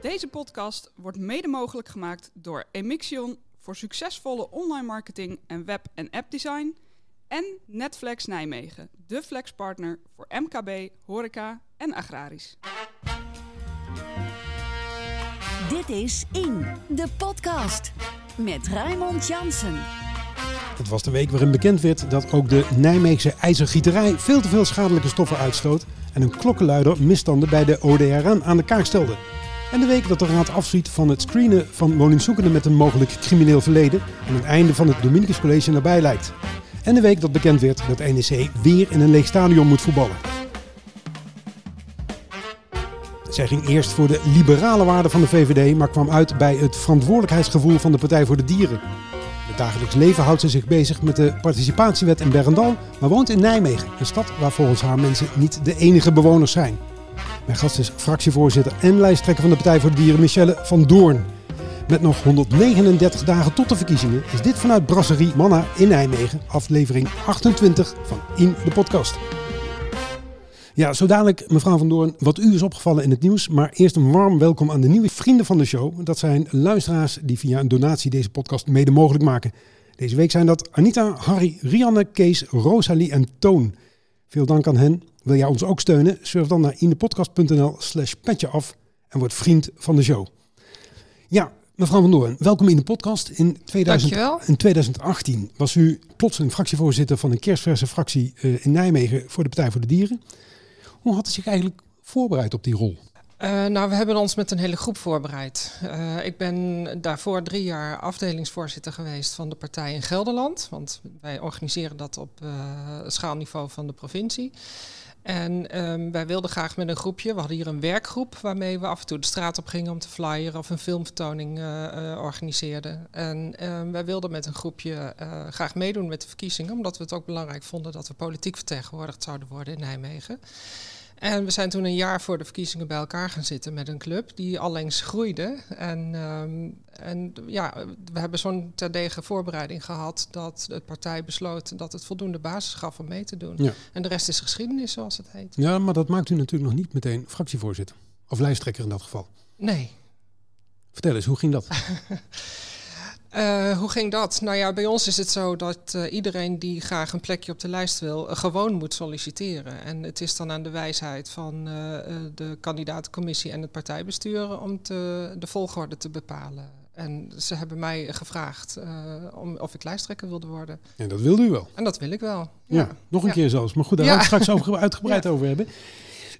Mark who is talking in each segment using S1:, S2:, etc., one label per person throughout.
S1: Deze podcast wordt mede mogelijk gemaakt door Emixion voor succesvolle online marketing en web- en appdesign. En Netflex Nijmegen, de flexpartner voor MKB, horeca en agrarisch.
S2: Dit is In, de podcast. Met Raymond Jansen.
S3: Het was de week waarin bekend werd dat ook de Nijmeegse ijzergieterij veel te veel schadelijke stoffen uitstoot en een klokkenluider misstanden bij de ODRN aan de kaak stelde. En de week dat de raad afziet van het screenen van woningzoekenden met een mogelijk crimineel verleden en het einde van het Dominicus College nabij lijkt. En de week dat bekend werd dat NEC weer in een leeg stadion moet voetballen. Zij ging eerst voor de liberale waarden van de VVD, maar kwam uit bij het verantwoordelijkheidsgevoel van de Partij voor de Dieren. Het dagelijks leven houdt ze zich bezig met de participatiewet in Bergendal, maar woont in Nijmegen, een stad waar volgens haar mensen niet de enige bewoners zijn. Mijn gast is fractievoorzitter en lijsttrekker van de Partij voor de Dieren, Michelle van Doorn. Met nog 139 dagen tot de verkiezingen is dit vanuit Brasserie Manna in Nijmegen, aflevering 28 van In de Podcast. Ja, zo dadelijk, mevrouw Van Doorn, wat u is opgevallen in het nieuws. Maar eerst een warm welkom aan de nieuwe vrienden van de show. Dat zijn luisteraars die via een donatie deze podcast mede mogelijk maken. Deze week zijn dat Anita, Harry, Rianne, Kees, Rosalie en Toon. Veel dank aan hen. Wil jij ons ook steunen? Surf dan naar indepodcast.nl slash petje af en word vriend van de show. Ja, mevrouw Van Doorn, welkom in de podcast. In, 2000,
S4: Dankjewel.
S3: in 2018 was u plotseling fractievoorzitter van een kerstverse fractie eh, in Nijmegen voor de Partij voor de Dieren. Hoe had u zich eigenlijk voorbereid op die rol?
S4: Uh, nou, we hebben ons met een hele groep voorbereid. Uh, ik ben daarvoor drie jaar afdelingsvoorzitter geweest van de partij in Gelderland. Want wij organiseren dat op uh, schaalniveau van de provincie. En um, wij wilden graag met een groepje, we hadden hier een werkgroep waarmee we af en toe de straat op gingen om te flyeren of een filmvertoning organiseerden. En um, wij wilden met een groepje graag meedoen met de verkiezingen, omdat we het ook belangrijk vonden dat we politiek vertegenwoordigd zouden worden in Nijmegen. En we zijn toen een jaar voor de verkiezingen bij elkaar gaan zitten met een club die allengs groeide. En, um, en ja, we hebben zo'n terdege voorbereiding gehad dat de partij besloot dat het voldoende basis gaf om mee te doen.
S3: Ja.
S4: En de rest is geschiedenis, zoals het heet.
S3: Ja, maar dat maakt u natuurlijk nog niet meteen fractievoorzitter. Of lijsttrekker in dat geval.
S4: Nee.
S3: Vertel eens, hoe ging dat?
S4: Uh, hoe ging dat? Nou ja, bij ons is het zo dat uh, iedereen die graag een plekje op de lijst wil, uh, gewoon moet solliciteren. En het is dan aan de wijsheid van de kandidaatcommissie en het partijbestuur om te, de volgorde te bepalen. En ze hebben mij gevraagd om, of ik lijsttrekker wilde worden.
S3: En dat wilde u wel?
S4: En dat wil ik wel.
S3: Ja, ja. nog een ja. keer zelfs. Maar goed, daar gaan we het straks over, uitgebreid over hebben.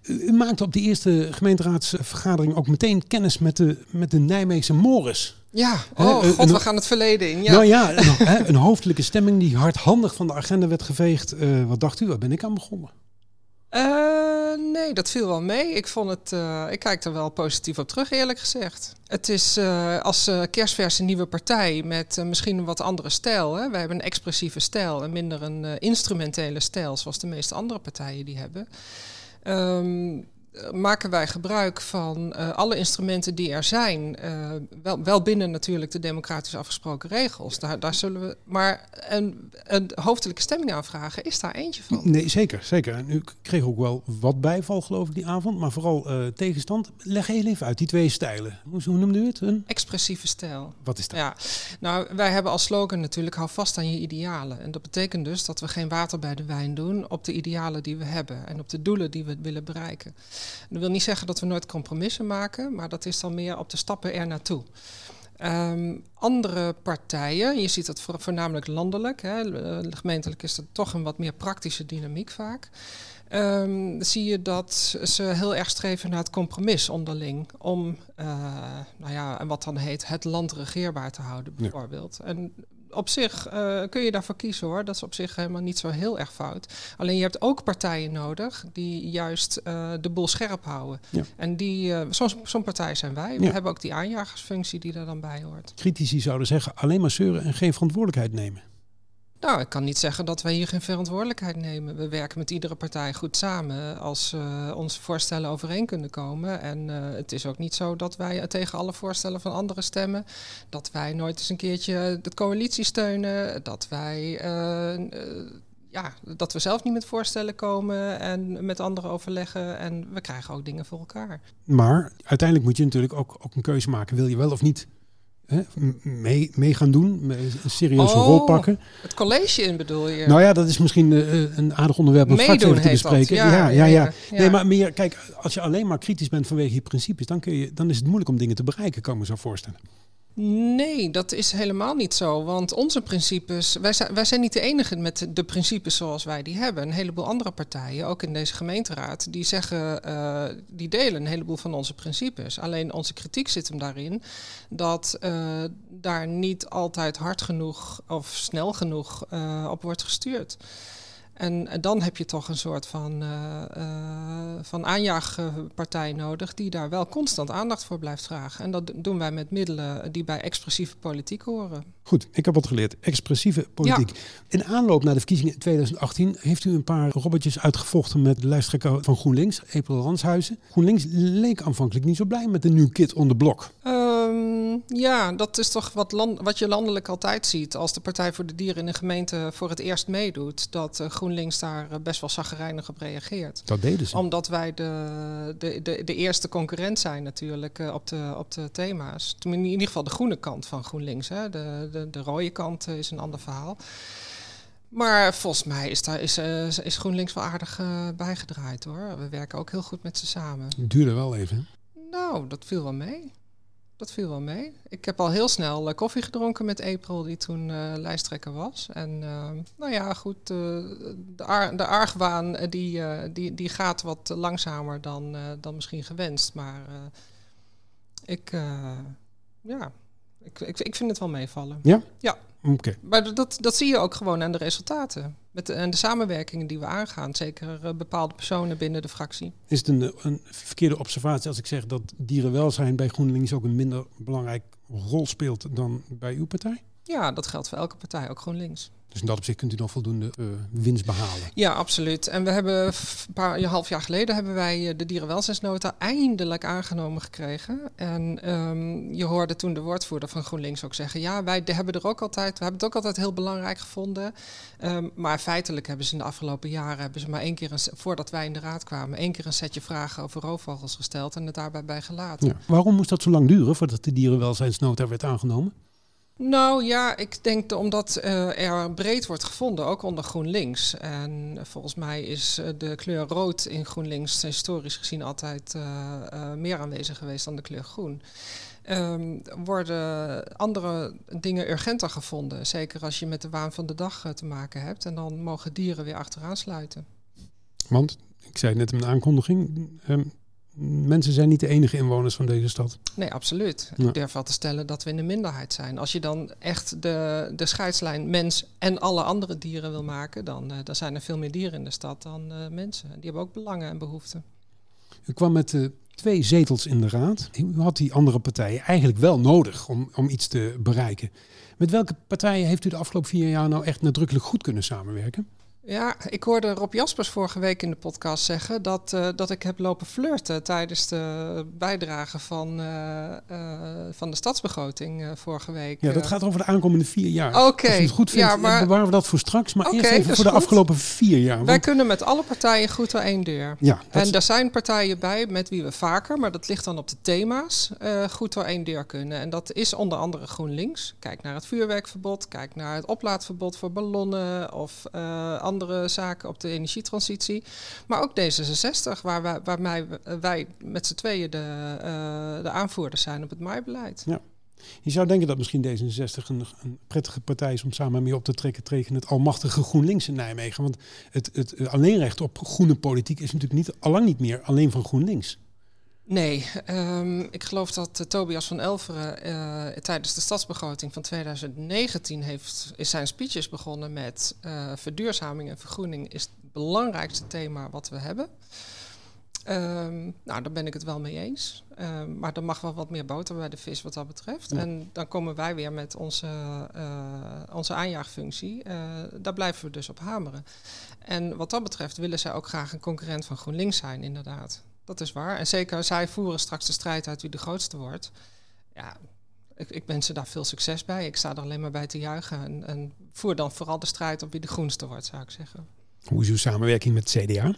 S3: U maakte op die eerste gemeenteraadsvergadering ook meteen kennis met de, met de Nijmeegse Morris.
S4: Ja, oh He, god, een, we gaan het verleden in. Ja.
S3: Nou ja, een, een hoofdelijke stemming die hardhandig van de agenda werd geveegd. Uh, wat dacht u, waar ben ik aan begonnen?
S4: Uh, nee, dat viel wel mee. Ik vond het, uh, ik kijk er wel positief op terug, eerlijk gezegd. Het is uh, als kerstverse nieuwe partij met misschien een wat andere stijl. Hè. Wij hebben een expressieve stijl en minder een instrumentele stijl, zoals de meeste andere partijen die hebben. Um, maken wij gebruik van uh, alle instrumenten die er zijn. Uh, wel, wel binnen natuurlijk de democratisch afgesproken regels. Daar, daar zullen we. Maar een, een hoofdelijke stemming aanvragen is daar eentje van.
S3: Nee, zeker. zeker. En u kreeg ook wel wat bijval, geloof ik, die avond. Maar vooral uh, tegenstand. Leg heel even uit, die twee stijlen. Hoe, hoe noemde u het? Een?
S4: Expressieve stijl.
S3: Wat is dat?
S4: Ja, nou, wij hebben als slogan natuurlijk: hou vast aan je idealen. En dat betekent dus dat we geen water bij de wijn doen op de idealen die we hebben en op de doelen die we willen bereiken. Dat wil niet zeggen dat we nooit compromissen maken, maar dat is dan meer op de stappen er naartoe. Um, andere partijen, je ziet dat voor, voornamelijk landelijk, hè, gemeentelijk is dat toch een wat meer praktische dynamiek vaak. Um, zie je dat ze heel erg streven naar het compromis onderling. Om, uh, nou ja, wat dan heet, het land regeerbaar te houden, bijvoorbeeld. Ja. En op zich uh, kun je daarvoor kiezen hoor. Dat is op zich helemaal niet zo heel erg fout. Alleen je hebt ook partijen nodig die juist uh, de boel scherp houden. Ja. En die, uh, zo'n zo partij zijn wij. We ja. hebben ook die aanjagersfunctie die er dan bij hoort.
S3: Critici zouden zeggen alleen maar zeuren en geen verantwoordelijkheid nemen.
S4: Nou, ik kan niet zeggen dat wij hier geen verantwoordelijkheid nemen. We werken met iedere partij goed samen als uh, onze voorstellen overeen kunnen komen. En uh, het is ook niet zo dat wij tegen alle voorstellen van anderen stemmen. Dat wij nooit eens een keertje de coalitie steunen. Dat wij uh, ja, dat we zelf niet met voorstellen komen en met anderen overleggen. En we krijgen ook dingen voor elkaar.
S3: Maar uiteindelijk moet je natuurlijk ook, ook een keuze maken. Wil je wel of niet hè, mee, mee gaan doen? Een serieuze
S4: Oh.
S3: rol pakken?
S4: Het college in bedoel je?
S3: Nou ja, dat is misschien eh, een aardig onderwerp om straks even te bespreken.
S4: Ja,
S3: ja, ja, ja.
S4: ja, ja.
S3: Nee, maar meer, kijk, als je alleen maar kritisch bent vanwege je principes, dan, kun je, dan is het moeilijk om dingen te bereiken, kan ik me zo voorstellen.
S4: Nee, dat is helemaal niet zo. Want onze principes, wij zijn, wij zijn niet de enige met de principes zoals wij die hebben. Een heleboel andere partijen, ook in deze gemeenteraad, die zeggen, eh, die delen een heleboel van onze principes. Alleen onze kritiek zit hem daarin dat eh, daar niet altijd hard genoeg of snel genoeg eh, op wordt gestuurd. En dan heb je toch een soort van, eh, eh, van aanjaagpartij nodig die daar wel constant aandacht voor blijft vragen. En dat doen wij met middelen die bij expressieve politiek horen.
S3: Goed, ik heb wat geleerd. Expressieve politiek. In aanloop naar de verkiezingen in 2018 heeft u een paar robbertjes uitgevochten met de lijsttrekker van GroenLinks, April Ranshuizen. GroenLinks leek aanvankelijk niet zo blij met de new kid on the block.
S4: Ehm, ja, dat is toch wat, land, wat je landelijk altijd ziet. Als de Partij voor de Dieren in een gemeente voor het eerst meedoet, dat eh, GroenLinks daar eh, best wel zaggerijnig op reageert.
S3: Dat deden ze.
S4: Omdat wij de, de, de, de eerste concurrent zijn natuurlijk eh, op, de, op de thema's. In ieder geval de groene kant van GroenLinks. Hè. De, de, de rode kant eh, is een ander verhaal. Maar volgens mij is, daar, is, is GroenLinks wel aardig bijgedraaid hoor. We werken ook heel goed met ze samen.
S3: Het duurde wel even.
S4: Nou, dat viel wel mee. Dat viel wel mee. Ik heb al heel snel eh, koffie gedronken met April, die toen eh, lijsttrekker was. En eh, nou ja, goed, eh, de, ar de argwaan die, die, die gaat wat langzamer dan, dan misschien gewenst. Maar ik, ja, ik, ik, ik vind het wel meevallen.
S3: Oké.
S4: Maar dat, dat zie je ook gewoon aan de resultaten. Met de, en de samenwerkingen die we aangaan. Zeker eh, bepaalde personen binnen de fractie.
S3: Is het een, een verkeerde observatie als ik zeg dat dierenwelzijn bij GroenLinks ook een minder belangrijk rol speelt dan bij uw partij?
S4: Ja, dat geldt voor elke partij, ook GroenLinks.
S3: Dus in dat opzicht kunt u nog voldoende eh, winst behalen.
S4: Ja, absoluut. En we hebben een paar een half jaar geleden hebben wij eh, de dierenwelzijnsnota eindelijk aangenomen gekregen. En ehm, je hoorde toen de woordvoerder van GroenLinks ook zeggen: ja, wij hebben er ook altijd, we hebben het ook altijd heel belangrijk gevonden. Ehm, maar feitelijk hebben ze in de afgelopen jaren hebben ze maar één keer een, voordat wij in de raad kwamen, één keer een setje vragen over roofvogels gesteld en het daarbij bij gelaten.
S3: Ja. Waarom moest dat zo lang duren voordat de dierenwelzijnsnota werd aangenomen?
S4: Nou ja, ik denk de- omdat eh, er breed wordt gevonden, ook onder GroenLinks. En volgens mij is eh, de kleur rood in GroenLinks historisch gezien altijd eh, eh, meer aanwezig geweest dan de kleur groen. Ehm, worden andere dingen urgenter gevonden, zeker als je met de waan van de dag eh, te maken hebt. En dan mogen dieren weer achteraan sluiten.
S3: Want, ik zei net in aankondiging, ehm, mensen zijn niet de enige inwoners van deze stad.
S4: Nee, absoluut.
S3: Ja.
S4: Ik durf wel te stellen dat we in de minderheid zijn. Als je dan echt de, de scheidslijn mens en alle andere dieren wil maken, dan, eh, dan zijn er veel meer dieren in de stad dan eh, mensen. Die hebben ook belangen en behoeften.
S3: U kwam met eh, twee zetels in de raad. U had die andere partijen eigenlijk wel nodig om, om iets te bereiken. Met welke partijen heeft u de afgelopen vier jaar nou echt nadrukkelijk goed kunnen samenwerken?
S4: Ja, ik hoorde Rob Jaspers vorige week in de podcast zeggen dat, eh, dat ik heb lopen flirten tijdens de bijdrage van, eh, eh, van de stadsbegroting vorige week.
S3: Ja, dat gaat over de aankomende vier jaar.
S4: Oké,
S3: Als u het goed vindt,
S4: ja, maar-
S3: bewaren we dat voor straks. Maar eerst even voor de
S4: goed.
S3: afgelopen vier jaar.
S4: Wij
S3: Want,
S4: kunnen met alle partijen goed door één deur.
S3: ja, dat
S4: En er zijn partijen bij met wie we vaker, maar dat ligt dan op de thema's, goed door één deur kunnen. En dat is onder andere GroenLinks. Kijk naar het vuurwerkverbod, kijk naar het oplaadverbod voor ballonnen of eh, andere zaken op de energietransitie. Maar ook D66, waar wij, waarmee wij met z'n tweeën de, eh, de aanvoerders zijn op het maaibeleid.
S3: je zou denken dat misschien D66 een, een prettige partij is om samen mee op te trekken tegen het almachtige GroenLinks in Nijmegen. Want het, het eh, alleenrecht op groene politiek is natuurlijk niet, allang niet meer alleen van GroenLinks.
S4: Nee, ehm, ik geloof dat eh, Tobias van Elveren eh, tijdens de stadsbegroting van 2019 heeft, is zijn speeches begonnen met eh, verduurzaming en vergroening is het belangrijkste thema wat we hebben. Ehm, nou, daar ben ik het wel mee eens. Ehm, maar er mag wel wat meer boter bij de vis wat dat betreft.
S3: Ja.
S4: En dan komen wij weer met onze, eh, onze aanjaagfunctie. Daar blijven we dus op hameren. En wat dat betreft willen zij ook graag een concurrent van GroenLinks zijn, inderdaad. Dat is waar. En zeker zij voeren straks de strijd uit wie de grootste wordt. Ja, ik, ik wens ze daar veel succes bij. Ik sta er alleen maar bij te juichen. En, en voer dan vooral de strijd op wie de groenste wordt, zou ik zeggen.
S3: Hoe is uw samenwerking met CDA?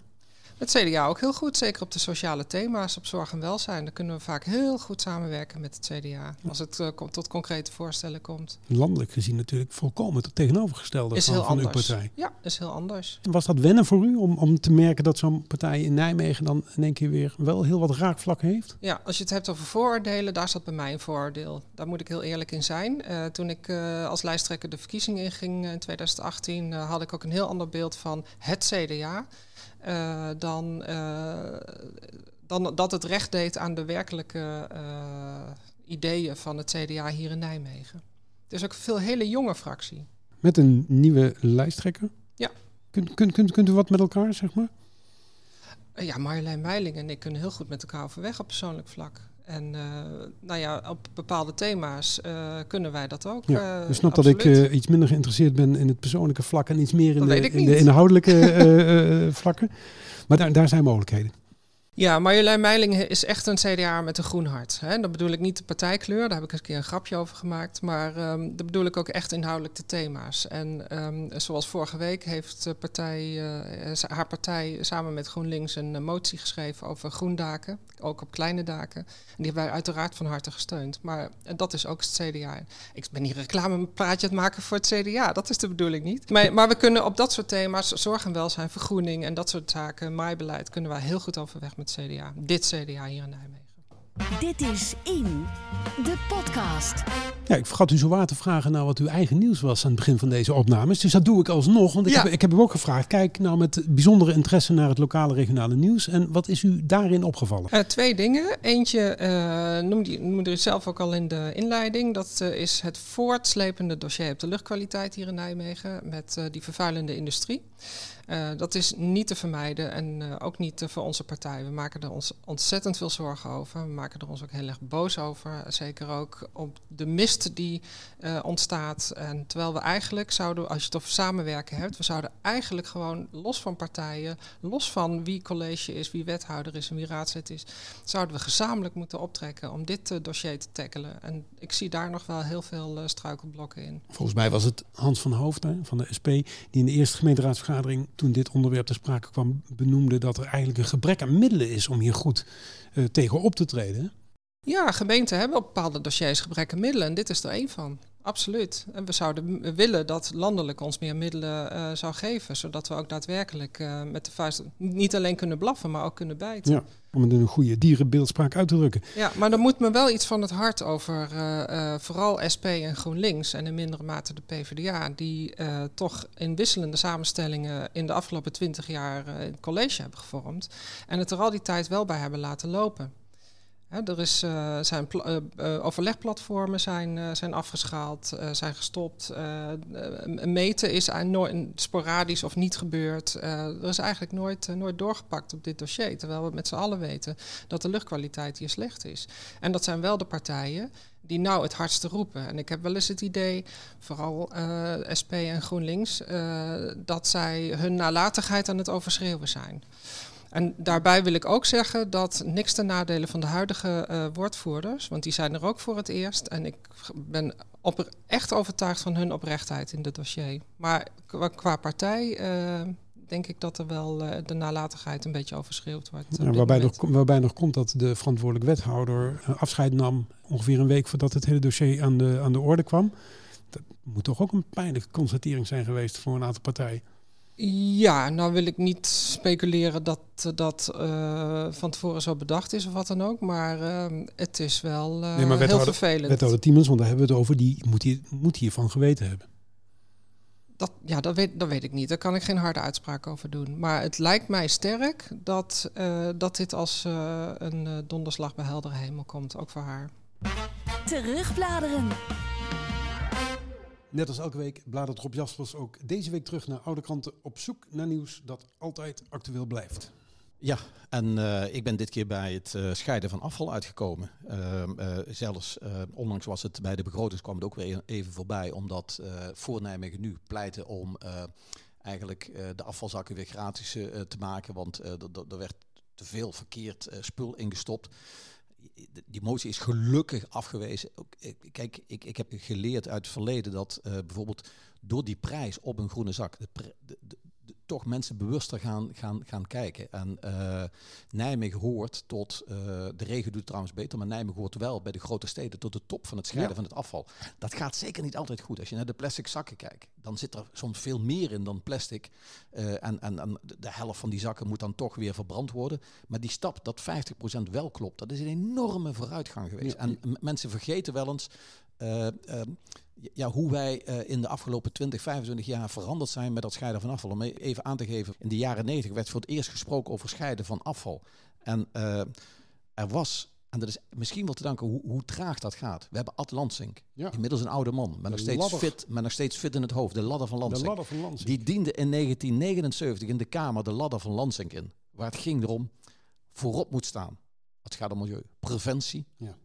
S4: Het CDA ook heel goed, zeker op de sociale thema's, op zorg en welzijn. Daar kunnen we vaak heel goed samenwerken met het CDA, als het uh, tot concrete voorstellen komt.
S3: Landelijk gezien natuurlijk volkomen het tegenovergestelde
S4: is
S3: van,
S4: heel
S3: van uw partij.
S4: Ja, is heel anders.
S3: Was dat wennen voor u om, om te merken dat zo'n partij in Nijmegen dan in één keer weer wel heel wat raakvlakken heeft?
S4: Ja, als je het hebt over vooroordelen, daar zat bij mij een vooroordeel. Daar moet ik heel eerlijk in zijn. Uh, toen ik uh, als lijsttrekker de verkiezingen inging in 2018, had ik ook een heel ander beeld van het CDA. Uh, dan, uh, dan dat het recht deed aan de werkelijke uh, ideeën van het CDA hier in Nijmegen. Het is ook een veel hele jonge fractie.
S3: Met een nieuwe lijsttrekker?
S4: Ja.
S3: Kunt, kunt, kunt, kunt u wat met elkaar, zeg maar?
S4: Ja, Marjolein Meiling en ik kunnen heel goed met elkaar overweg op persoonlijk vlak. En uh, nou ja, op bepaalde thema's uh, kunnen wij dat ook.
S3: Ja,
S4: uh,
S3: ik snap dat ik iets minder geïnteresseerd ben in het persoonlijke vlak en iets meer in, de, in de, inhoudelijke vlakken. Maar daar, daar zijn mogelijkheden.
S4: Ja, Marjolein Meiling is echt een CDA met een groen hart. Hè. Dat bedoel ik niet de partijkleur, daar heb ik een keer een grapje over gemaakt. Maar um, dat bedoel ik ook echt inhoudelijk de thema's. En um, zoals vorige week heeft de partij, uh, haar partij samen met GroenLinks een uh, motie geschreven over groendaken. Ook op kleine daken. En die hebben wij uiteraard van harte gesteund. Maar uh, dat is ook het CDA. Ik ben hier reclamepraatje aan het maken voor het CDA. Dat is de bedoeling niet. Maar, maar we kunnen op dat soort thema's, zorg en welzijn, vergroening en dat soort zaken, maaibeleid, kunnen wij heel goed overweg met CDA. Dit CDA hier in Nijmegen.
S2: Dit is In, de podcast.
S3: Ja, ik vergat u zo waar te vragen naar wat uw eigen nieuws was aan het begin van deze opnames. Dus dat doe ik alsnog, want ik,
S4: Ja.
S3: heb, ik heb u ook gevraagd. Kijk nou met bijzondere interesse naar het lokale regionale nieuws. En wat is u daarin opgevallen?
S4: Eh, twee dingen. Eentje eh, noemde, noemde u zelf ook al in de inleiding. Dat eh, is het voortslepende dossier op de luchtkwaliteit hier in Nijmegen met eh, die vervuilende industrie. Eh, dat is niet te vermijden en eh, ook niet eh, voor onze partij. We maken er ons ontzettend veel zorgen over. We maken er ons ook heel erg boos over. Zeker ook op de mist die ontstaat. En terwijl we eigenlijk zouden, als je het over samenwerken hebt, we zouden eigenlijk gewoon los van partijen, los van wie college is, wie wethouder is en wie raadslid is, zouden we gezamenlijk moeten optrekken om dit dossier te tackelen. En ik zie daar nog wel heel veel struikelblokken in.
S3: Volgens mij was het Hans van Hoofd hè, van de SP die in de eerste gemeenteraadsvergadering, toen dit onderwerp ter sprake kwam, benoemde dat er eigenlijk een gebrek aan middelen is om hier goed eh, tegen op te treden.
S4: Ja, gemeenten hebben op bepaalde dossiers gebrek aan middelen en dit is er één van. Absoluut. En we zouden willen dat landelijk ons meer middelen eh, zou geven, zodat we ook daadwerkelijk eh, met de vuist niet alleen kunnen blaffen, maar ook kunnen bijten.
S3: Ja, om het in een goede dierenbeeldspraak uit te drukken.
S4: Ja, maar er moet me wel iets van het hart over uh, uh, vooral SP en GroenLinks en in mindere mate de PvdA, die toch in wisselende samenstellingen in de afgelopen twintig jaar het college hebben gevormd en het er al die tijd wel bij hebben laten lopen. Er is, zijn overlegplatformen zijn, zijn afgeschaald, zijn gestopt. meten is nooit sporadisch of niet gebeurd. er is eigenlijk nooit, nooit doorgepakt op dit dossier. Terwijl we met z'n allen weten dat de luchtkwaliteit hier slecht is. En dat zijn wel de partijen die nou het hardste roepen. En ik heb wel eens het idee, vooral SP en GroenLinks, dat zij hun nalatigheid aan het overschreeuwen zijn. En daarbij wil ik ook zeggen dat niks ten nadele van de huidige uh, woordvoerders, want die zijn er ook voor het eerst. En ik ben op, echt overtuigd van hun oprechtheid in dit dossier. Maar qua, qua partij denk ik dat er wel uh, de nalatigheid een beetje overschreeuwd wordt.
S3: Ja, waarbij, nog, waarbij nog komt dat de verantwoordelijk wethouder afscheid nam ongeveer een week voordat het hele dossier aan de, aan de orde kwam. Dat moet toch ook een pijnlijke constatering zijn geweest voor een aantal partijen.
S4: Ja, nou wil ik niet speculeren dat dat uh, van tevoren zo bedacht is of wat dan ook. Maar uh, het is wel uh, nee, maar heel vervelend.
S3: Wethouder Tiemens, want daar hebben we het over, die moet, hier, moet hiervan geweten hebben.
S4: Dat, ja, dat weet, dat weet ik niet. Daar kan ik geen harde uitspraak over doen. Maar het lijkt mij sterk dat, uh, dat dit als uh, een donderslag bij heldere hemel komt, ook voor haar.
S2: Terugbladeren.
S3: Net als elke week bladert Rob Jaspers ook deze week terug naar oude kranten op zoek naar nieuws dat altijd actueel blijft.
S5: Ja, en uh, ik ben dit keer bij het uh, scheiden van afval uitgekomen. Uh, zelfs, onlangs was het bij de begrotings kwam het ook weer even voorbij, omdat voor Nijmegen nu pleiten om eigenlijk de afvalzakken weer gratis te maken, want er werd te veel verkeerd spul ingestopt. Die motie is gelukkig afgewezen. Ook, kijk, ik, ik heb geleerd uit het verleden dat uh, bijvoorbeeld door die prijs op een groene zak, de, de, toch mensen bewuster gaan, gaan, gaan kijken. En uh, Nijmegen hoort tot, uh, de regen doet trouwens beter, maar Nijmegen hoort wel bij de grote steden tot de top van het scheiden van het afval. Dat gaat zeker niet altijd goed. Als je naar de plastic zakken kijkt, dan zit er soms veel meer in dan plastic. Uh, en, en, en de helft van die zakken moet dan toch weer verbrand worden. Maar die stap dat 50% wel klopt, dat is een enorme vooruitgang geweest. En mensen vergeten wel eens uh, ja, hoe wij uh, in de afgelopen 20, 25 jaar veranderd zijn met dat scheiden van afval. Om even aan te geven, in de jaren 90 werd voor het eerst gesproken over scheiden van afval. En uh, er was, en dat is misschien wel te danken hoe, hoe traag dat gaat. We hebben Ad Lansink, ja. inmiddels een oude man, maar nog, steeds fit, maar nog steeds fit in het hoofd. De ladder van Lansink.
S3: De ladder van Lansink.
S5: Die diende in 1979 in de Kamer de ladder van Lansink in. Waar het ging erom, voorop moet staan. Het gaat om milieu, preventie ja.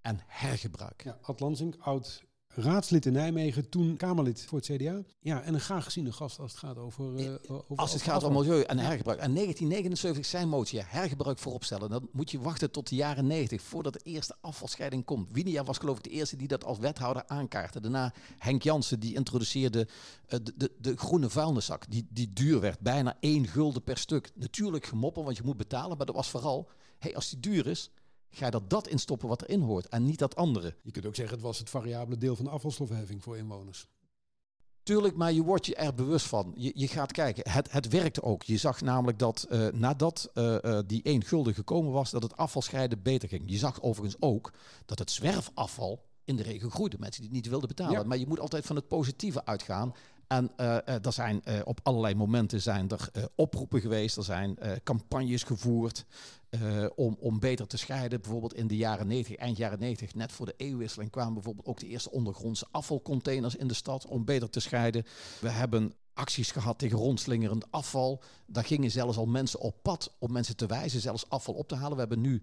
S5: en hergebruik.
S3: Ja, Ad Lansink, oud raadslid in Nijmegen, toen Kamerlid voor het CDA. Ja, en een graag geziene gast als het gaat over... Uh, over
S5: als het gaat om milieu en hergebruik. En 1979 zijn motie, hergebruik vooropstellen. Dan moet je wachten tot de jaren 90 voordat de eerste afvalscheiding komt. Winia was geloof ik de eerste die dat als wethouder aankaartte. Daarna Henk Jansen, die introduceerde uh, de, de, de, groene vuilniszak. Die, die duur werd, bijna één gulden per stuk. Natuurlijk gemoppen, want je moet betalen. Maar dat was vooral, hey, als die duur is ga je dat dat instoppen wat erin hoort en niet dat andere.
S3: Je kunt ook zeggen het was het variabele deel van de afvalstofheffing voor inwoners.
S5: Tuurlijk, maar je wordt je er bewust van. Je, je gaat kijken. Het, het werkte ook. Je zag namelijk dat uh, nadat uh, uh, die 1 gulden gekomen was, dat het afvalscheiden beter ging. Je zag overigens ook dat het zwerfafval in de regio groeide. Mensen die het niet wilden betalen. Ja. Maar je moet altijd van het positieve uitgaan. En uh, er zijn uh, op allerlei momenten zijn er oproepen geweest, er zijn campagnes gevoerd om, om beter te scheiden. Bijvoorbeeld in de jaren 90, eind jaren 90, net voor de eeuwwisseling, kwamen bijvoorbeeld ook de eerste ondergrondse afvalcontainers in de stad om beter te scheiden. We hebben acties gehad tegen rondslingerend afval. Daar gingen zelfs al mensen op pad om mensen te wijzen, zelfs afval op te halen. We hebben nu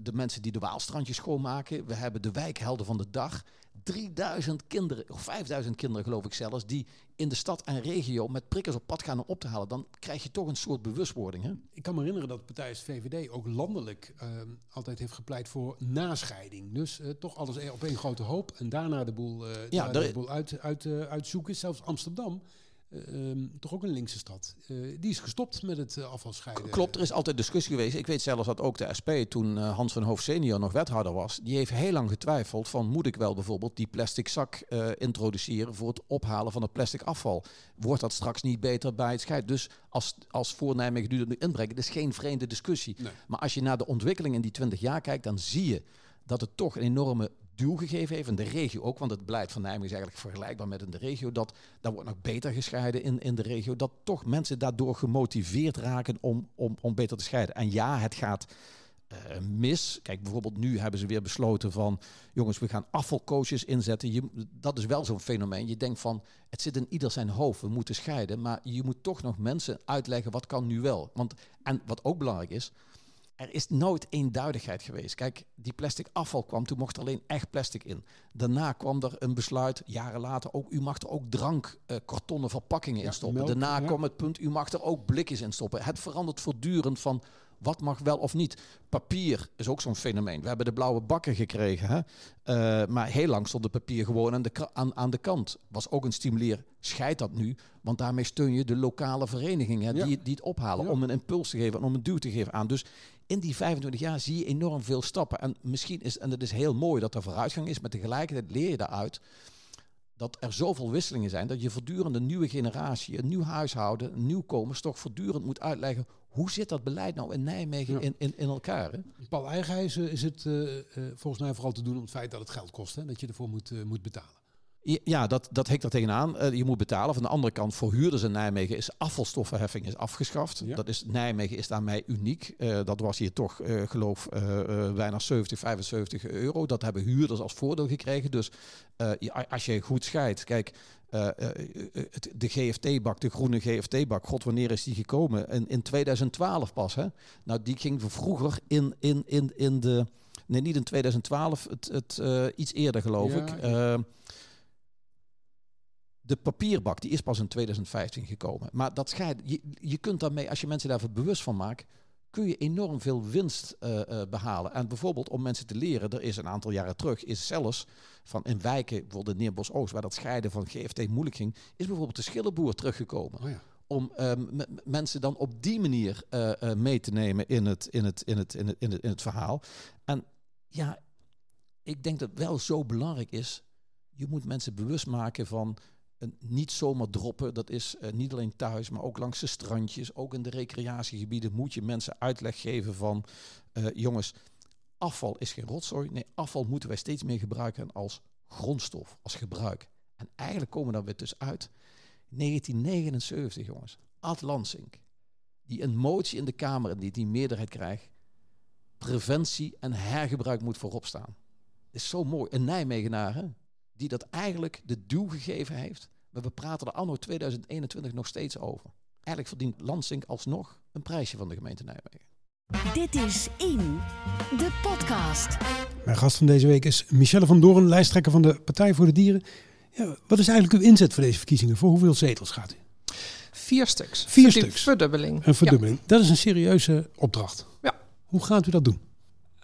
S5: de, mensen die de Waalstrandjes schoonmaken. We hebben de wijkhelden van de dag. 3000 kinderen, of 5000 kinderen geloof ik zelfs, die in de stad en regio met prikkers op pad gaan om op te halen. Dan krijg je toch een soort bewustwording. Hè?
S3: Ik kan me herinneren dat partij VVD ook landelijk uh, altijd heeft gepleit voor nascheiding. Dus uh, toch alles op één grote hoop en daarna de boel, ja, de boel uit, uit, uitzoeken. Zelfs Amsterdam Uh, toch ook een linkse stad. Uh, die is gestopt met het uh, afvalscheiden.
S5: Klopt, er is altijd discussie geweest. Ik weet zelfs dat ook de SP, toen Hans van Hoof senior nog wethouder was, die heeft heel lang getwijfeld van moet ik wel bijvoorbeeld die plastic zak introduceren voor het ophalen van het plastic afval. Wordt dat straks niet beter bij het scheiden? Dus als, als voor Nijmegen nu dat nu inbrengen, dat is geen vreemde discussie. Nee. Maar als je naar de ontwikkeling in die 20 jaar kijkt, dan zie je dat het toch een enorme duw gegeven heeft. En de regio ook, want het beleid van Nijmegen is eigenlijk vergelijkbaar met in de regio. Dat, dat wordt nog beter gescheiden in, in de regio. Dat toch mensen daardoor gemotiveerd raken om, om, om beter te scheiden. En ja, het gaat uh, mis. Kijk, bijvoorbeeld nu hebben ze weer besloten van... jongens, we gaan afvalcoaches inzetten. Je, dat is wel zo'n fenomeen. Je denkt van, het zit in ieder zijn hoofd. We moeten scheiden. Maar je moet toch nog mensen uitleggen wat kan nu wel. Want, en wat ook belangrijk is er is nooit eenduidigheid geweest. Kijk, die plastic afval kwam, toen mocht er alleen echt plastic in. Daarna kwam er een besluit, jaren later ook, u mag er ook drank, uh, kartonnen verpakkingen ja, in stoppen. Melk, Daarna ja. kwam het punt, u mag er ook blikjes in stoppen. Het verandert voortdurend van wat mag wel of niet. Papier is ook zo'n fenomeen. We hebben de blauwe bakken gekregen. Hè? Uh, maar heel lang stond de papier gewoon aan de, aan, aan de kant. Was ook een stimuleer. Scheid dat nu. Want daarmee steun je de lokale verenigingen ja. die, die het ophalen. Ja. Om een impuls te geven en om een duw te geven aan. Dus in die 25 jaar zie je enorm veel stappen. En misschien is, en het is heel mooi dat er vooruitgang is. Maar tegelijkertijd leer je daaruit dat er zoveel wisselingen zijn dat je voortdurend een nieuwe generatie, een nieuw huishouden, nieuwkomers toch voortdurend moet uitleggen hoe zit dat beleid nou in Nijmegen ja. in, in, in elkaar. Hè?
S3: Paul Eigenhuizen is het uh, uh, volgens mij vooral te doen om het feit dat het geld kost, hè, dat je ervoor moet, uh, moet betalen.
S5: Ja, dat, dat hikt er tegenaan. Je moet betalen. Van de andere kant, voor huurders in Nijmegen is afvalstoffenheffing is afgeschaft. Ja. Dat is, Nijmegen is daarmee uniek. Uh, dat was hier toch, uh, geloof bijna 70, 75 euro. Dat hebben huurders als voordeel gekregen. Dus als je goed scheidt, kijk, de GFT-bak, de groene GFT-bak, god, wanneer is die gekomen? In, in 2012 pas, hè? Nou, die ging vroeger in, in, in, in de... Nee, niet in 2012, het, het, iets eerder geloof ja, ik. Ja de papierbak die is pas in 2015 gekomen. Maar dat scheidt, je, je kunt daarmee, als je mensen daarvoor bewust van maakt, kun je enorm veel winst uh, behalen. En bijvoorbeeld om mensen te leren, er is een aantal jaren terug, is zelfs van in wijken, bijvoorbeeld in Neerbos Oost, waar dat scheiden van GFT moeilijk ging, is bijvoorbeeld de schillenboer teruggekomen. Oh ja. Om um, mensen dan op die manier uh, mee te nemen in het, in, het, in, het, in, het, in, het, in het verhaal. En ja, ik denk dat wel zo belangrijk is. Je moet mensen bewust maken van niet zomaar droppen. Dat is uh, niet alleen thuis, maar ook langs de strandjes. Ook in de recreatiegebieden moet je mensen uitleg geven van... Uh, jongens, afval is geen rotzooi. Nee, afval moeten wij steeds meer gebruiken als grondstof, als gebruik. En eigenlijk komen daar weer dus uit. 1979, jongens. Ad Lansing. Die een motie in de Kamer die die meerderheid krijgt. Preventie en hergebruik moet voorop staan. Is zo mooi. Een Nijmegenaar, hè? Die dat eigenlijk de duw gegeven heeft. Maar we praten er anno 2021 nog steeds over. Eigenlijk verdient Lansing alsnog een prijsje van de gemeente Nijmegen.
S2: Dit is In, de podcast.
S3: Mijn gast van deze week is Michelle van Doorn, lijsttrekker van de Partij voor de Dieren. Ja, wat is eigenlijk uw inzet voor deze verkiezingen? Voor hoeveel zetels gaat u?
S4: Vier stuks.
S3: Vier stuks.
S4: Verdubbeling.
S3: Een verdubbeling. Dat is een serieuze opdracht.
S4: Ja.
S3: Hoe gaat u dat doen?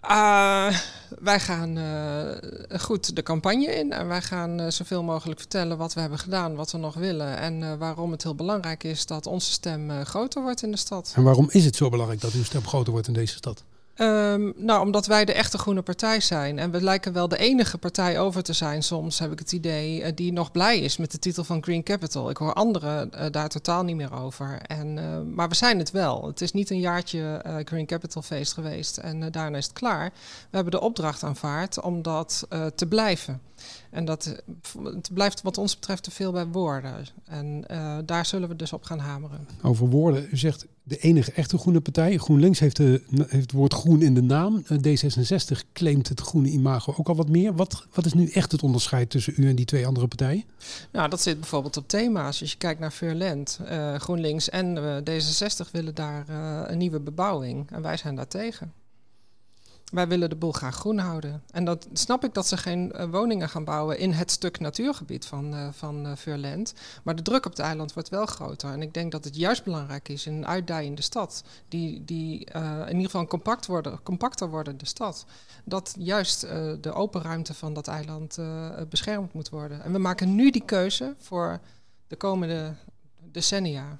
S4: Uh, wij gaan uh, goed de campagne in en wij gaan uh, zoveel mogelijk vertellen wat we hebben gedaan, wat we nog willen en waarom het heel belangrijk is dat onze stem groter wordt in de stad.
S3: En waarom is het zo belangrijk dat uw stem groter wordt in deze stad?
S4: Um, nou, omdat wij de echte groene partij zijn. En we lijken wel de enige partij over te zijn, soms heb ik het idee, uh, die nog blij is met de titel van Green Capital. Ik hoor anderen uh, daar totaal niet meer over. En, uh, maar we zijn het wel. Het is niet een jaartje Green Capital feest geweest en daarna is het klaar. We hebben de opdracht aanvaard om dat te blijven. En dat het blijft wat ons betreft te veel bij woorden. En daar zullen we dus op gaan hameren.
S3: Over woorden, u zegt de enige echte groene partij. GroenLinks heeft, de, heeft het woord groen in de naam. D66 claimt het groene imago ook al wat meer. Wat, wat is nu echt het onderscheid tussen u en die twee andere partijen?
S4: Nou, dat zit bijvoorbeeld op thema's. Als je kijkt naar Verland, uh, GroenLinks en uh, D66 willen daar een nieuwe bebouwing. En wij zijn daar tegen. Wij willen de boel graag groen houden. En dat snap ik dat ze geen uh, woningen gaan bouwen in het stuk natuurgebied van, uh, van uh. Maar de druk op het eiland wordt wel groter. En ik denk dat het juist belangrijk is in een uitdijende stad, die, die in ieder geval compact worden, compacter worden, de stad. Dat juist de open ruimte van dat eiland beschermd moet worden. En we maken nu die keuze voor de komende decennia.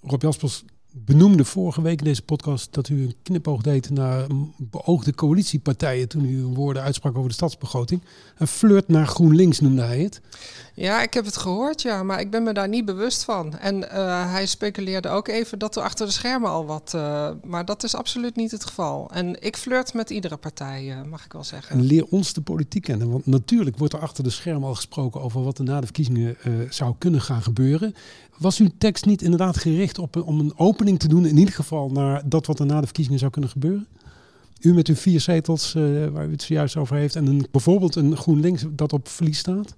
S3: Rob Jaspers, benoemde vorige week in deze podcast dat u een knipoog deed naar beoogde coalitiepartijen toen u woorden uitsprak over de stadsbegroting. Een flirt naar GroenLinks noemde hij het.
S4: Ja, ik heb het gehoord, ja, maar ik ben me daar niet bewust van. En uh, hij speculeerde ook even dat er achter de schermen al wat. Uh, maar dat is absoluut niet het geval. En ik flirt met iedere partij, uh, mag ik wel zeggen.
S3: En leer ons de politiek kennen. Want natuurlijk wordt er achter de schermen al gesproken over wat er na de verkiezingen zou kunnen gaan gebeuren. Was uw tekst niet inderdaad gericht op om een opening te doen, in ieder geval naar dat wat er na de verkiezingen zou kunnen gebeuren? U met uw vier zetels, waar u het zojuist over heeft, en een, bijvoorbeeld een GroenLinks dat op verlies staat?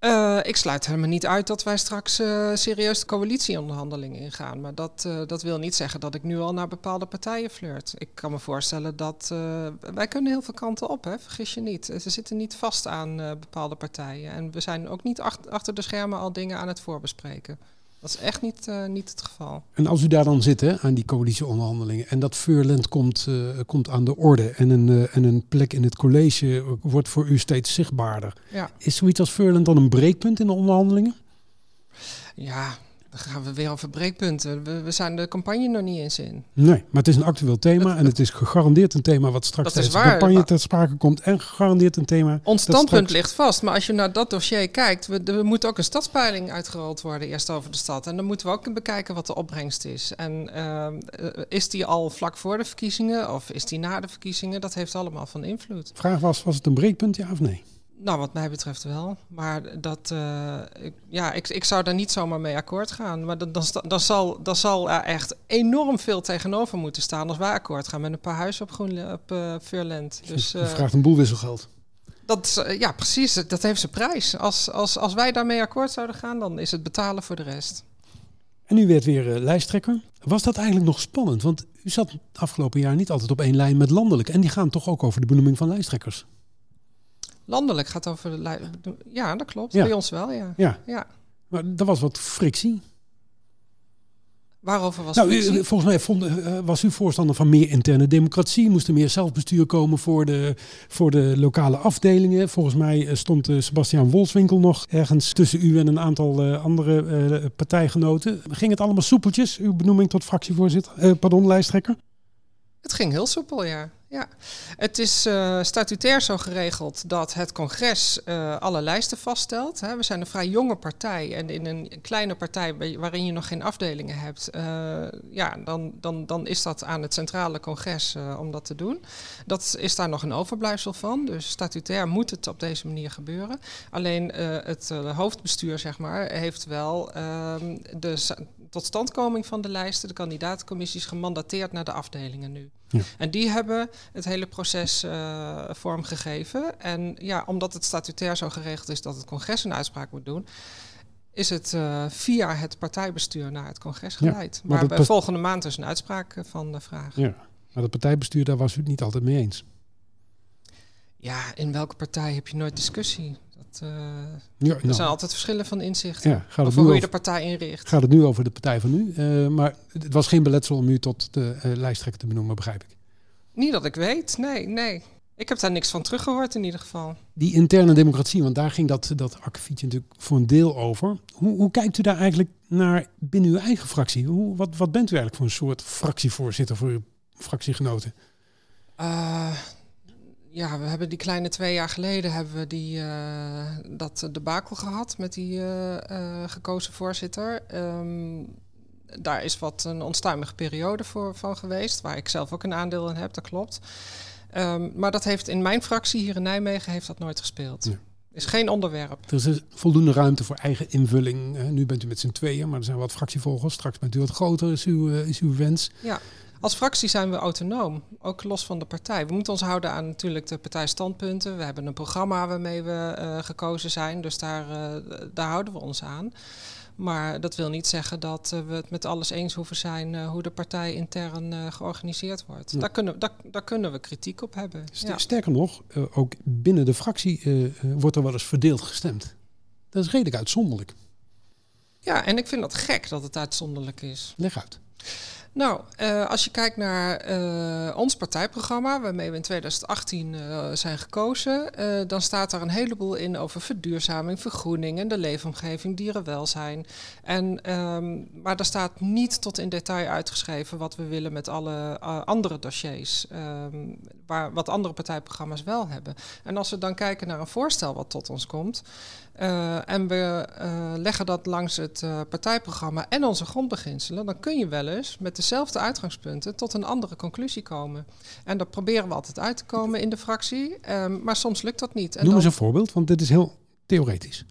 S4: Uh, ik sluit helemaal niet uit dat wij straks uh, serieus de coalitieonderhandelingen ingaan. Maar dat, dat wil niet zeggen dat ik nu al naar bepaalde partijen flirt. Ik kan me voorstellen dat wij kunnen heel veel kanten op, hè? vergis je niet. Ze zitten niet vast aan bepaalde partijen. En we zijn ook niet ach achter de schermen al dingen aan het voorbespreken. Dat is echt niet, uh, niet het geval.
S3: En als u daar dan zit hè, aan die coalitieonderhandelingen en dat Furland komt, uh, komt aan de orde en een, uh, en een plek in het college wordt voor u steeds zichtbaarder.
S4: Ja.
S3: Is zoiets als Furland dan een breekpunt in de onderhandelingen?
S4: Ja, dan gaan we weer over breekpunten. We, we, zijn de campagne nog niet eens in.
S3: Nee, maar het is een actueel thema en het is gegarandeerd een thema wat straks tijdens de campagne ter sprake komt. En gegarandeerd een thema.
S4: Ons standpunt ligt vast, maar als je naar dat dossier kijkt, we, er moet ook een stadspeiling uitgerold worden eerst over de stad. En dan moeten we ook bekijken wat de opbrengst is. En uh, is die al vlak voor de verkiezingen of is die na de verkiezingen? Dat heeft allemaal van invloed.
S3: Vraag was, was het een breekpunt, ja of nee?
S4: Nou, wat mij betreft wel. Maar dat, uh, ik, ja, ik, ik zou daar niet zomaar mee akkoord gaan. Maar dan, dan, dan, zal, dan zal er echt enorm veel tegenover moeten staan als wij akkoord gaan met een paar huizen op, Groen, op uh, Veurland.
S3: Dus, uh, vraagt een boel wisselgeld.
S4: Dat, ja, precies. Dat heeft zijn prijs. Als, als, als wij daarmee akkoord zouden gaan, dan is het betalen voor de rest.
S3: En u werd weer lijsttrekker. Was dat eigenlijk nog spannend? Want u zat het afgelopen jaar niet altijd op één lijn met landelijk. En die gaan toch ook over de benoeming van lijsttrekkers?
S4: Landelijk gaat over de Ja, dat klopt. Ja. Bij ons wel, ja.
S3: ja.
S4: ja.
S3: Maar er was wat frictie.
S4: Waarover was
S3: Nou, u-
S4: frictie?
S3: volgens mij vond, eh, was u voorstander van meer interne democratie. Moest er meer zelfbestuur komen voor de, voor de lokale afdelingen. Volgens mij eh, stond eh, Sebastiaan Wolfswinkel nog ergens tussen u en een aantal eh, andere eh, partijgenoten. Ging het allemaal soepeltjes, uw benoeming tot fractievoorzitter, eh, pardon, lijsttrekker?
S4: Het ging heel soepel, ja. ja. Het is eh, statutair zo geregeld dat het congres eh, alle lijsten vaststelt. Hè. We zijn een vrij jonge partij en in een kleine partij waarin je nog geen afdelingen hebt, eh, ja, dan, dan, dan is dat aan het centrale congres om dat te doen. Dat is daar nog een overblijfsel van, dus statutair moet het op deze manier gebeuren. Alleen het hoofdbestuur, zeg maar, heeft wel ehm, de totstandkoming van de lijsten, de kandidatencommissies, gemandateerd naar de afdelingen nu.
S3: Ja.
S4: En die hebben het hele proces eh, vormgegeven. En ja, omdat het statutair zo geregeld is dat het congres een uitspraak moet doen, is het eh, via het partijbestuur naar het congres
S3: Ja,
S4: geleid.
S3: maar
S4: maar volgende maand dus een uitspraak eh, van de vraag.
S3: Ja. Maar dat partijbestuur, daar was u het niet altijd mee eens.
S4: Ja, in welke partij heb je nooit discussie? Dat, eh,
S3: Ja,
S4: er
S3: nou,
S4: zijn altijd verschillen van inzichten.
S3: ja, gaat, het
S4: Over
S3: nu
S4: hoe je de partij inricht.
S3: gaat het nu over de partij van u. Eh, maar het was geen beletsel om u tot de eh, lijsttrekker te benoemen, begrijp ik.
S4: Niet dat ik weet, nee, nee. Ik heb daar niks van teruggehoord in ieder geval.
S3: Die interne democratie, want daar ging dat, dat akkefietje natuurlijk voor een deel over. Hoe, hoe kijkt u daar eigenlijk naar binnen uw eigen fractie? Hoe, wat, wat bent u eigenlijk voor een soort fractievoorzitter voor uw fractiegenoten?
S4: Eh, ja, we hebben die kleine twee jaar geleden hebben we die, eh, dat debakel gehad met die eh, eh, gekozen voorzitter. Ehm, daar is wat een onstuimige periode voor, van geweest, waar ik zelf ook een aandeel in heb, dat klopt. Ehm, maar dat heeft in mijn fractie hier in Nijmegen heeft dat nooit gespeeld.
S3: Ja.
S4: Is geen onderwerp.
S3: Er is dus voldoende ruimte voor eigen invulling. Nu bent u met z'n tweeën, maar er zijn wat fractievolgers. Straks bent u wat groter, is uw, is uw wens.
S4: Als fractie zijn we autonoom, ook los van de partij. We moeten ons houden aan natuurlijk de partijstandpunten. We hebben een programma waarmee we eh, gekozen zijn, dus daar, eh, daar houden we ons aan. Maar dat wil niet zeggen dat eh, we het met alles eens hoeven zijn hoe de partij intern georganiseerd wordt.
S3: Ja.
S4: Daar, kunnen, daar, daar kunnen we kritiek op hebben.
S3: St-
S4: Ja.
S3: Sterker nog, ook binnen de fractie wordt er wel eens verdeeld gestemd. Dat is redelijk uitzonderlijk.
S4: ja, en ik vind dat gek dat het uitzonderlijk is.
S3: Leg uit.
S4: Nou, eh, als je kijkt naar eh, ons partijprogramma, waarmee we in 2018 eh, zijn gekozen, dan staat daar een heleboel in over verduurzaming, vergroening en de leefomgeving, dierenwelzijn. En, ehm, maar daar staat niet tot in detail uitgeschreven wat we willen met alle andere dossiers, ehm, waar, wat andere partijprogramma's wel hebben. En als we dan kijken naar een voorstel wat tot ons komt, eh, en we eh, leggen dat langs het eh, partijprogramma en onze grondbeginselen, dan kun je wel eens met dezelfde uitgangspunten tot een andere conclusie komen. En daar proberen we altijd uit te komen in de fractie, ehm, maar soms lukt dat niet. En
S3: Noem
S4: dan,
S3: eens een voorbeeld, want dit is heel theoretisch.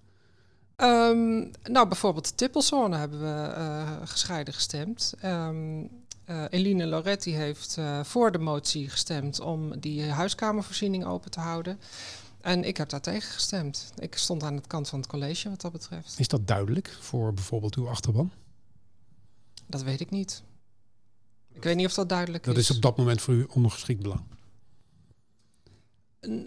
S4: Ehm, nou, bijvoorbeeld de tippelzone hebben we gescheiden gestemd. Ehm, eh, Eline Loretti heeft voor de motie gestemd om die huiskamervoorziening open te houden. En ik heb daar tegen gestemd. Ik stond aan het kant van het college wat dat betreft.
S3: Is dat duidelijk voor bijvoorbeeld uw achterban?
S4: Dat weet ik niet. Ik weet niet of dat duidelijk
S3: Dat
S4: is.
S3: is op dat moment voor u ondergeschikt belang.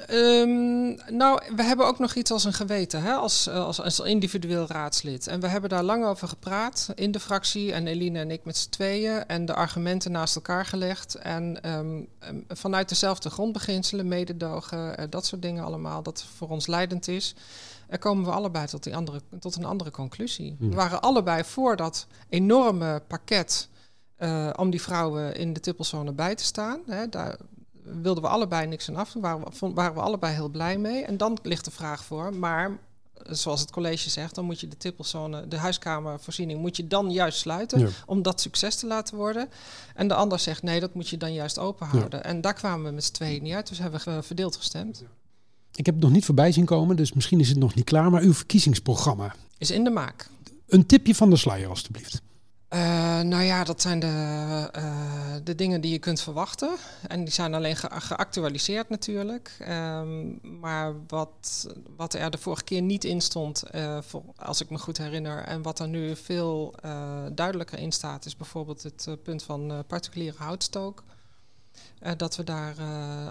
S4: Ehm, nou, we hebben ook nog iets als een geweten, hè? Als, eh, als, als individueel raadslid. En we hebben daar lang over gepraat in de fractie. En Eline en ik met z'n tweeën. En de argumenten naast elkaar gelegd. En ehm, ehm, vanuit dezelfde grondbeginselen, mededogen, eh, dat soort dingen allemaal, dat voor ons leidend is. Er komen we allebei tot, die andere, tot een andere conclusie. We waren allebei voor dat enorme pakket eh, om die vrouwen in de tippelzone bij te staan. Hè, daar wilden we allebei niks aan af. Daar waren we, vond- waren we allebei heel blij mee. En dan ligt de vraag voor, maar zoals het college zegt, dan moet je de tippelzone, de huiskamervoorziening, moet je dan juist sluiten
S3: Ja.
S4: om dat succes te laten worden. En de ander zegt nee, dat moet je dan juist open houden. En daar kwamen we met z'n tweeën niet uit, dus hebben we verdeeld gestemd.
S3: Ik heb het nog niet voorbij zien komen, dus misschien is het nog niet klaar. Maar uw verkiezingsprogramma.
S4: Is in de maak.
S3: Een tipje van de sluier, alstublieft.
S4: Eh, nou ja, dat zijn de, eh, de dingen die je kunt verwachten. En die zijn alleen ge- geactualiseerd natuurlijk. Ehm, maar wat, wat er de vorige keer niet in stond, eh, voor, als ik me goed herinner, en wat er nu veel duidelijker in staat, is bijvoorbeeld het punt van particuliere houtstook. Dat we daar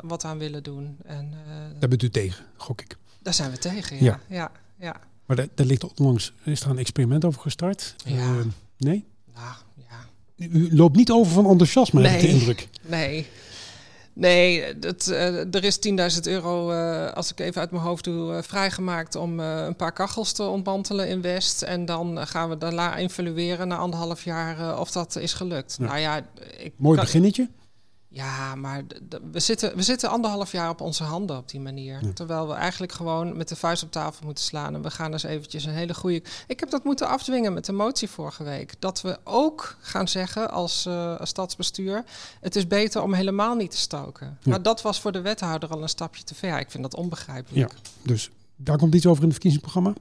S4: wat aan willen doen. En
S3: Daar bent u tegen, gok ik.
S4: daar zijn we tegen,
S3: Ja.
S4: ja. ja, ja.
S3: Maar daar, daar ligt onlangs, is er een experiment over gestart?
S4: Ja.
S3: Nee?
S4: Nou, ja.
S3: u loopt niet over van enthousiasme, heb ik de indruk.
S4: Nee. Nee, dat, eh, er is 10.000 euro, eh, als ik even uit mijn hoofd doe, eh, vrijgemaakt om een paar kachels te ontmantelen in West. En dan gaan we daarna evalueren na anderhalf jaar of dat is gelukt.
S3: Ja.
S4: Nou ja, ik
S3: Mooi
S4: kan-
S3: beginnetje.
S4: Ja, maar we zitten, we zitten anderhalf jaar op onze handen op die manier.
S3: Ja.
S4: Terwijl we eigenlijk gewoon met de vuist op tafel moeten slaan. En we gaan eens eventjes een hele goede... Ik heb dat moeten afdwingen met de motie vorige week. Dat we ook gaan zeggen als, eh, als stadsbestuur... het is beter om helemaal niet te stoken.
S3: Ja.
S4: Maar dat was voor de wethouder al een stapje te ver. Ik vind dat onbegrijpelijk.
S3: Ja. Dus daar komt iets over in het verkiezingsprogramma.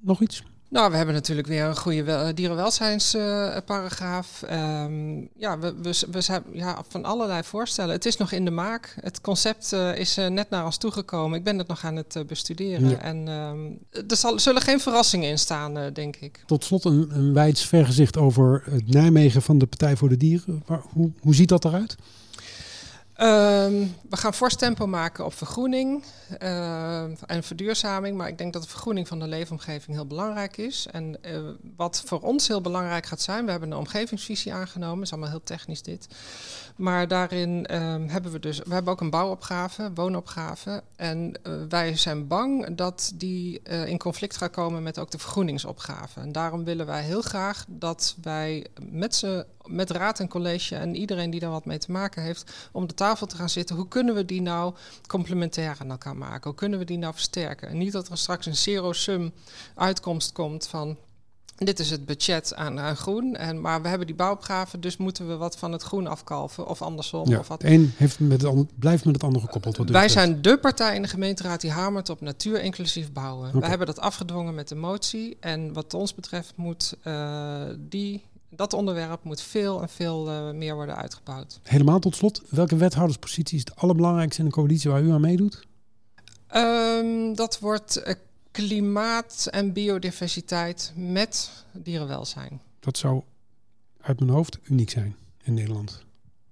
S3: Nog iets?
S4: Nou, we hebben natuurlijk weer een goede wel- dierenwelzijnsparagraaf. Ehm ja, we, we, we zijn ja, van allerlei voorstellen. Het is nog in de maak. Het concept eh, is eh, net naar ons toegekomen. Ik ben het nog aan het eh, bestuderen.
S3: Ja.
S4: En ehm, er zal, zullen geen verrassingen in staan, denk ik.
S3: Tot slot een, een wijds vergezicht over het Nijmegen van de Partij voor de Dieren. Maar hoe, hoe ziet dat eruit?
S4: Ehm, we gaan fors tempo maken op vergroening eh, en verduurzaming. Maar ik denk dat de vergroening van de leefomgeving heel belangrijk is. En eh, wat voor ons heel belangrijk gaat zijn, we hebben een omgevingsvisie aangenomen. is allemaal heel technisch dit. Maar daarin ehm, hebben we dus, we hebben ook een bouwopgave, woonopgave. En eh, wij zijn bang dat die in conflict gaat komen met ook de vergroeningsopgave. En daarom willen wij heel graag dat wij met, z'n- met raad en college en iedereen die daar wat mee te maken heeft, om de tafel te gaan zitten. Hoe kunnen we die nou complementair aan elkaar maken? Hoe kunnen we die nou versterken? En niet dat er straks een zero-sum uitkomst komt van. Dit is het budget aan, aan groen, en, maar we hebben die bouwopgave, dus moeten we wat van het groen afkalven of andersom.
S3: Ja,
S4: Of wat.
S3: een heeft met het ander, blijft met het ander gekoppeld. Wat
S4: Wij
S3: betreft.
S4: zijn de partij in de gemeenteraad die hamert op natuur inclusief bouwen. Wij hebben dat afgedwongen met de motie. En wat ons betreft moet eh, die, dat onderwerp moet veel en veel eh, meer worden uitgebouwd.
S3: Helemaal tot slot, welke wethouderspositie is het allerbelangrijkste in de coalitie waar u aan meedoet?
S4: Ehm, dat wordt eh, klimaat en biodiversiteit met dierenwelzijn.
S3: Dat zou uit mijn hoofd uniek zijn in Nederland.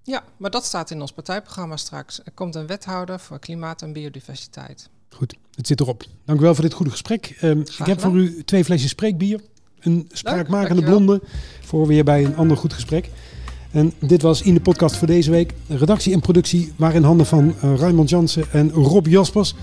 S4: Ja, maar dat staat in ons partijprogramma straks. Er komt een wethouder voor klimaat en biodiversiteit.
S3: Goed, het zit erop. Dank u wel voor dit goede gesprek. Ehm, ik heb voor u twee flesjes spreekbier. Een spraakmakende blonde voor weer bij een ander goed gesprek. En dit was in de podcast voor deze week. Redactie en productie waren in handen van uh, Raymond Jansen en Rob Jaspers.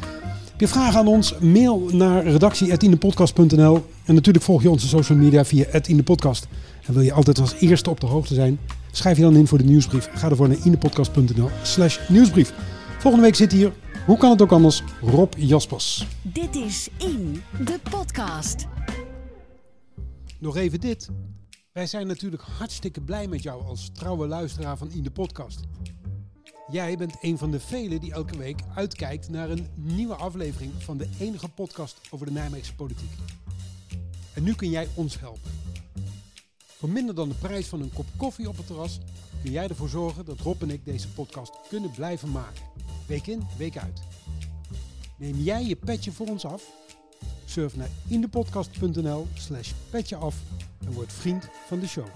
S3: Heb je vragen aan ons? Mail naar redactie.indepodcast.nl En natuurlijk volg je onze social media via @indepodcast. En wil je altijd als eerste op de hoogte zijn? Schrijf je dan in voor de nieuwsbrief. Ga ervoor naar indepodcast.nl slash nieuwsbrief. Volgende week zit hier, hoe kan het ook anders, Rob Jaspers.
S2: Dit is In, de podcast.
S3: Nog even dit. Wij zijn natuurlijk hartstikke blij met jou als trouwe luisteraar van In de Podcast. Jij bent een van de velen die elke week uitkijkt naar een nieuwe aflevering van de enige podcast over de Nijmeegse politiek. En nu kun jij ons helpen. Voor minder dan de prijs van een kop koffie op het terras kun jij ervoor zorgen dat Rob en ik deze podcast kunnen blijven maken. Week in, week uit. Neem jij je petje voor ons af? Surf naar indepodcast.nl slash petje af en word vriend van de show.